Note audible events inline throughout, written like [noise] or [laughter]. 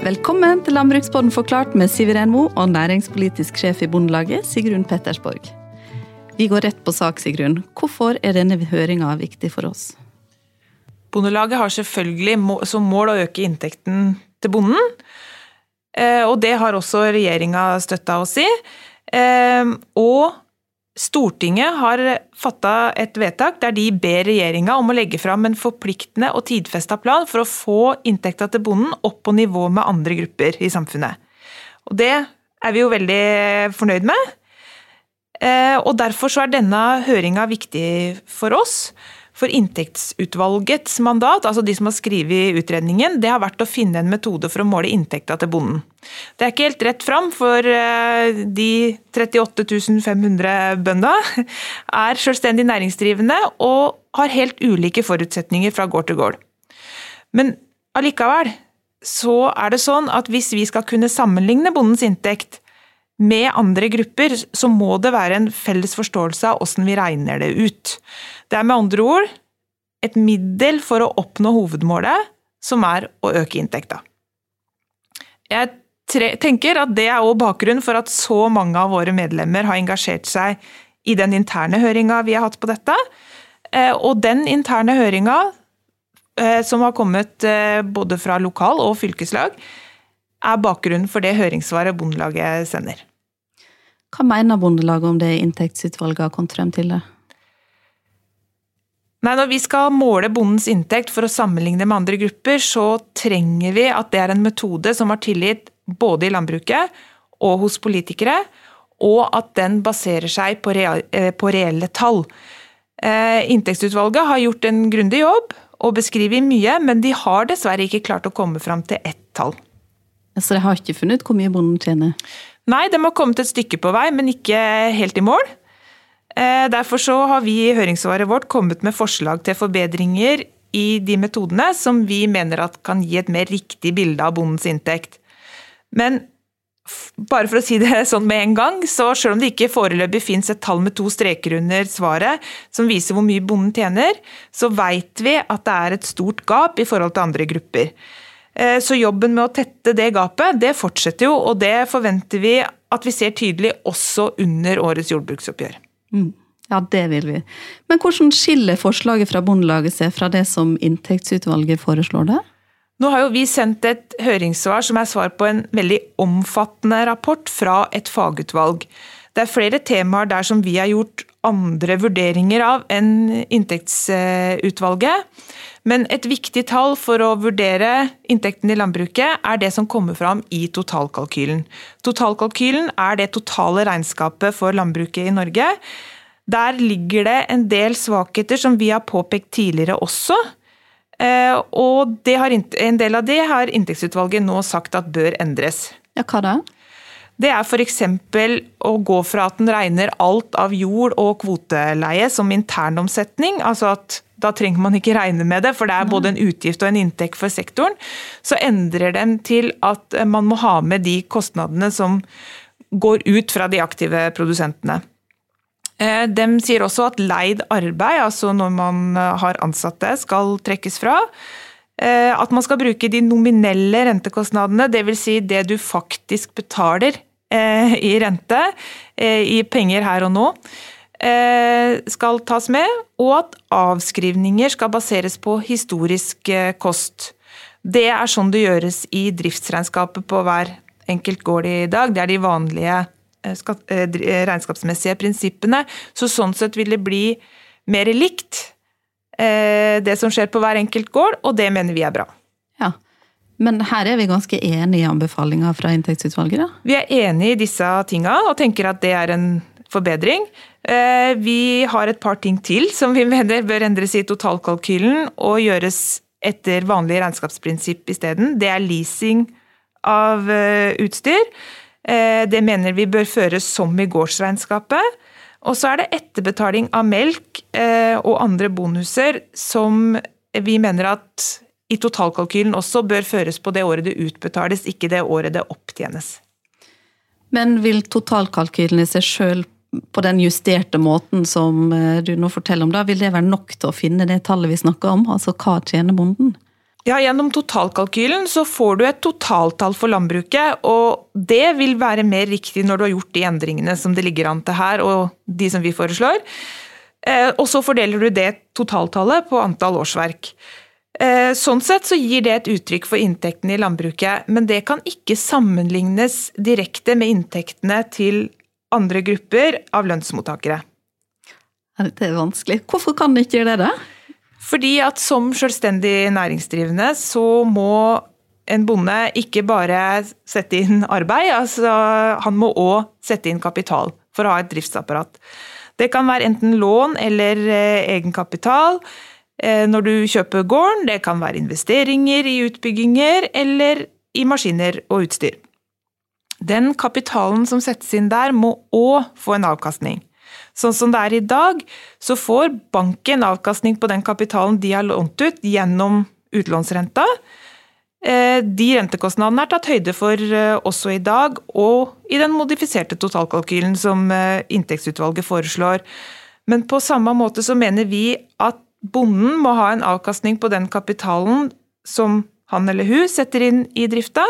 Velkommen til Landbrukspodden forklart med Siv Renmo og næringspolitisk sjef i Bondelaget, Sigrun Pettersborg. Vi går rett på sak, Sigrun. Hvorfor er denne høringa viktig for oss? Bondelaget har selvfølgelig som mål å øke inntekten til bonden. Eh, og det har også regjeringa støtta oss i. Eh, og Stortinget har fatta et vedtak der de ber regjeringa om å legge fram en forpliktende og tidfesta plan for å få inntekta til bonden opp på nivå med andre grupper i samfunnet. Og det er vi jo veldig fornøyd med. Eh, og derfor så er denne høringa viktig for oss. For inntektsutvalgets mandat, altså de som har skrevet utredningen, det har vært å finne en metode for å måle inntekta til bonden. Det er ikke helt rett fram, for eh, de 38 500 bønda er selvstendig næringsdrivende og har helt ulike forutsetninger fra gård til gård. Men allikevel så er det sånn at hvis vi skal kunne sammenligne bondens inntekt med andre grupper, så må det være en felles forståelse av hvordan vi regner det ut. Det er med andre ord et middel for å oppnå hovedmålet, som er å øke inntekta. Jeg tenker at det er også bakgrunnen for at så mange av våre medlemmer har engasjert seg i den interne høringa vi har hatt på dette. Eh, og den interne høringa, eh, som har kommet eh, både fra lokal og fylkeslag, er bakgrunnen for det høringssvaret Bondelaget sender. Hva mener Bondelaget om det inntektsutvalget har kommet frem til? det? Nei, Når vi skal måle bondens inntekt for å sammenligne med andre grupper, så trenger vi at det er en metode som har tillit både i landbruket og hos politikere, og at den baserer seg på, eh, reelle tall. Eh, inntektsutvalget har gjort en grundig jobb og beskriver mye, men de har dessverre ikke klart å komme fram til ett tall. Så de har ikke funnet ut hvor mye bonden tjener? Nei, de har kommet et stykke på vei, men ikke helt i mål. Eh, derfor så har vi i høringssvaret vårt kommet med forslag til forbedringer i de metodene som vi mener at kan gi et mer riktig bilde av bondens inntekt. Men bare for å si det [laughs] sånn med en gang, så selv om det ikke foreløpig fins et tall med to streker under svaret som viser hvor mye bonden tjener, så veit vi at det er et stort gap i forhold til andre grupper. Eh, så jobben med å tette det gapet, det fortsetter jo, og det forventer vi at vi ser tydelig også under årets jordbruksoppgjør. Mm. Ja, det vil vi. Men hvordan skiller forslaget fra Bondelaget seg fra det som inntektsutvalget foreslår det? Nå har jo vi sendt et høringssvar som er svar på en veldig omfattende rapport fra et fagutvalg. Det er flere temaer der som vi har gjort andre vurderinger av enn inntektsutvalget. Men et viktig tall for å vurdere inntekten i landbruket er det som kommer fram i totalkalkylen. Totalkalkylen er det totale regnskapet for landbruket i Norge. Der ligger det en del svakheter som vi har påpekt tidligere også. Eh, og en del av det har inntektsutvalget nå sagt at bør endres. Ja, hva da? Det er f.eks. å gå fra at den regner alt av jord og kvoteleie som internomsetning, altså at da trenger man ikke regne med det, for det er både en utgift og en inntekt for sektoren. Så endrer den til at man må ha med de kostnadene som går ut fra de aktive produsentene. Eh, de sier også at leid arbeid, altså når man har ansatte, skal trekkes fra. Eh, at man skal bruke de nominelle rentekostnadene, dvs. Si det du faktisk betaler Eh, i rente, eh, i penger her og nå, eh, skal tas med, og at avskrivninger skal baseres på historisk kost. Det er sånn det gjøres i driftsregnskapet på hver enkelt gård i dag. Det er de vanlige regnskapsmessige prinsippene. Så sånn sett vil det bli mer likt det som skjer på hver enkelt gård, og det mener vi er bra. Ja, men her er vi ganske enige i anbefalinga fra inntektsutvalget? da? Vi er enige i disse tinga og tenker at det er en forbedring. Eh, vi har et par ting til som vi [laughs] mener bør endres i totalkalkylen og gjøres etter vanlig regnskapsprinsipp isteden. Det er leasing av eh, utstyr. Eh, det mener vi bør føres som i gårdsregnskapet. Og så er det etterbetaling av melk og andre bonuser som vi mener at i totalkalkylen også bør føres på det året det utbetales, ikke det året det opptjenes. Men vil totalkalkylen i seg sjøl på den justerte måten som eh, du nå forteller om, da, vil det være nok til å finne det tallet vi snakker om? Altså hva tjener bonden? Ja, Gjennom totalkalkylen så får du et totaltall for landbruket, og det vil være mer riktig når du har gjort de endringene som det ligger an til her, og de som vi foreslår. Eh, og så fordeler du det totaltallet på antall årsverk. Eh, sånn sett så gir det et uttrykk for inntektene i landbruket, men det kan ikke sammenlignes direkte med inntektene til andre grupper av lønnsmottakere. Det er vanskelig. Hvorfor kan det ikke gjøre det? Fordi at som selvstendig næringsdrivende så må en bonde ikke bare sette inn arbeid, altså han må òg sette inn kapital for å ha et driftsapparat. Det kan være enten lån eller eh, egenkapital når du kjøper gården, det kan være investeringer i utbygginger eller i maskiner og utstyr. Den kapitalen som settes inn der, må òg få en avkastning. Sånn som det er i dag, så får banken avkastning på den kapitalen de har lånt ut gjennom utlånsrenta. Eh, de rentekostnadene er tatt høyde for eh, også i dag, og i den modifiserte totalkalkylen som eh, inntektsutvalget foreslår. Men på samme måte så mener vi at bonden må ha en avkastning på den kapitalen som han eller hun setter inn i drifta,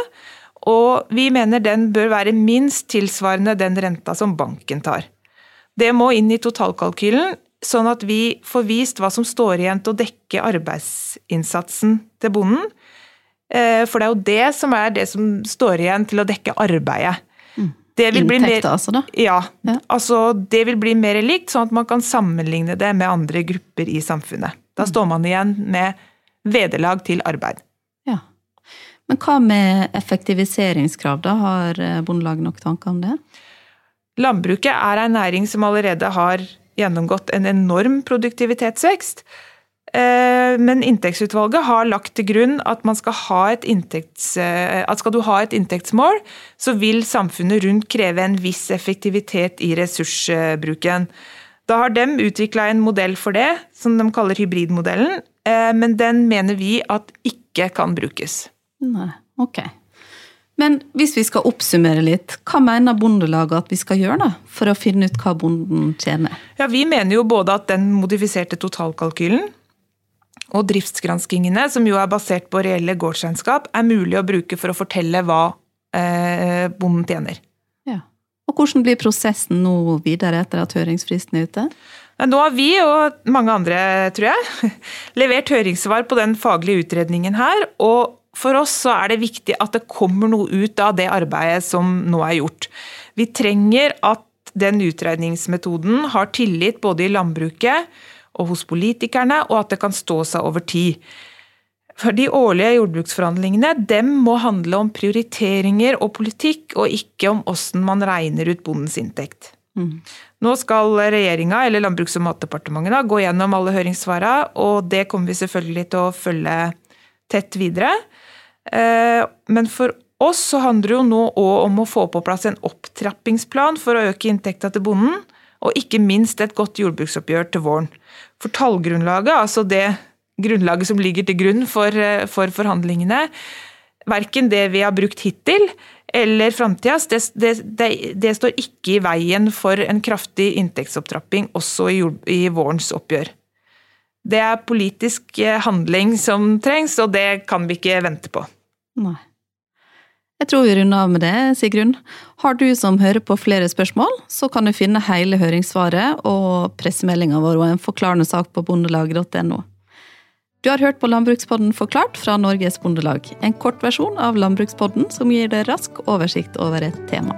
og vi mener den bør være minst tilsvarende den renta som banken tar. Det må inn i totalkalkylen, sånn at vi får vist hva som står igjen til å dekke arbeidsinnsatsen til bonden. Eh, for det er jo det som er det som står igjen til å dekke arbeidet. Mm. Inntekter, altså, da? Ja. ja. Altså, det vil bli mer likt, sånn at man kan sammenligne det med andre grupper i samfunnet. Da står man igjen med vederlag til arbeid. Ja. Men hva med effektiviseringskrav, da? Har eh, Bondelaget nok tanker om det? Landbruket er en næring som allerede har gjennomgått en enorm produktivitetsvekst. Eh, men inntektsutvalget har lagt til grunn at, skal, inntekts, eh, at skal du ha et inntektsmål, så vil samfunnet rundt kreve en viss effektivitet i ressursbruken. Da har de utvikla en modell for det, som de kaller hybridmodellen, eh, men den mener vi at ikke kan brukes. Nei, ok. Men hvis vi skal oppsummere litt, hva mener Bondelaget at vi skal gjøre da, for å finne ut hva bonden tjener? Ja, Vi mener jo både at den modifiserte totalkalkylen og driftsgranskingene, som jo er basert på reelle gårdsregnskap, er mulig å bruke for å fortelle hva eh, bonden tjener. Ja. Og Hvordan blir prosessen nå videre etter at høringsfristen er ute? Nå har vi og mange andre, tror jeg, [laughs] levert høringssvar på den faglige utredningen her. og for oss så er det viktig at det kommer noe ut av det arbeidet som nå er gjort. Vi trenger at den utredningsmetoden har tillit både i landbruket og hos politikerne, og at det kan stå seg over tid. For De årlige jordbruksforhandlingene dem må handle om prioriteringer og politikk, og ikke om hvordan man regner ut bondens inntekt. Mm. Nå skal regjeringa eller Landbruks- og matdepartementet gå gjennom alle høringssvarene, og det kommer vi selvfølgelig til å følge tett videre. Eh, men for oss så handler det jo nå òg om å få på plass en opptrappingsplan for å øke inntekta til bonden, og ikke minst et godt jordbruksoppgjør til våren. For tallgrunnlaget, altså det grunnlaget som ligger til grunn for, eh, for forhandlingene, verken det vi har brukt hittil eller framtidas, det, det, det, det, står ikke i veien for en kraftig inntektsopptrapping også i, i vårens oppgjør. Det er politisk eh, handling som trengs, og det kan vi ikke vente på. Nei. Jeg tror vi runder av med det, Sigrun. Har du som hører på flere spørsmål, så kan du finne hele høringssvaret og pressemeldinga vår og en forklarende sak på bondelag.no. Du har hørt på Landbrukspodden forklart fra Norges Bondelag, en kortversjon av Landbrukspodden som gir deg rask oversikt over et tema.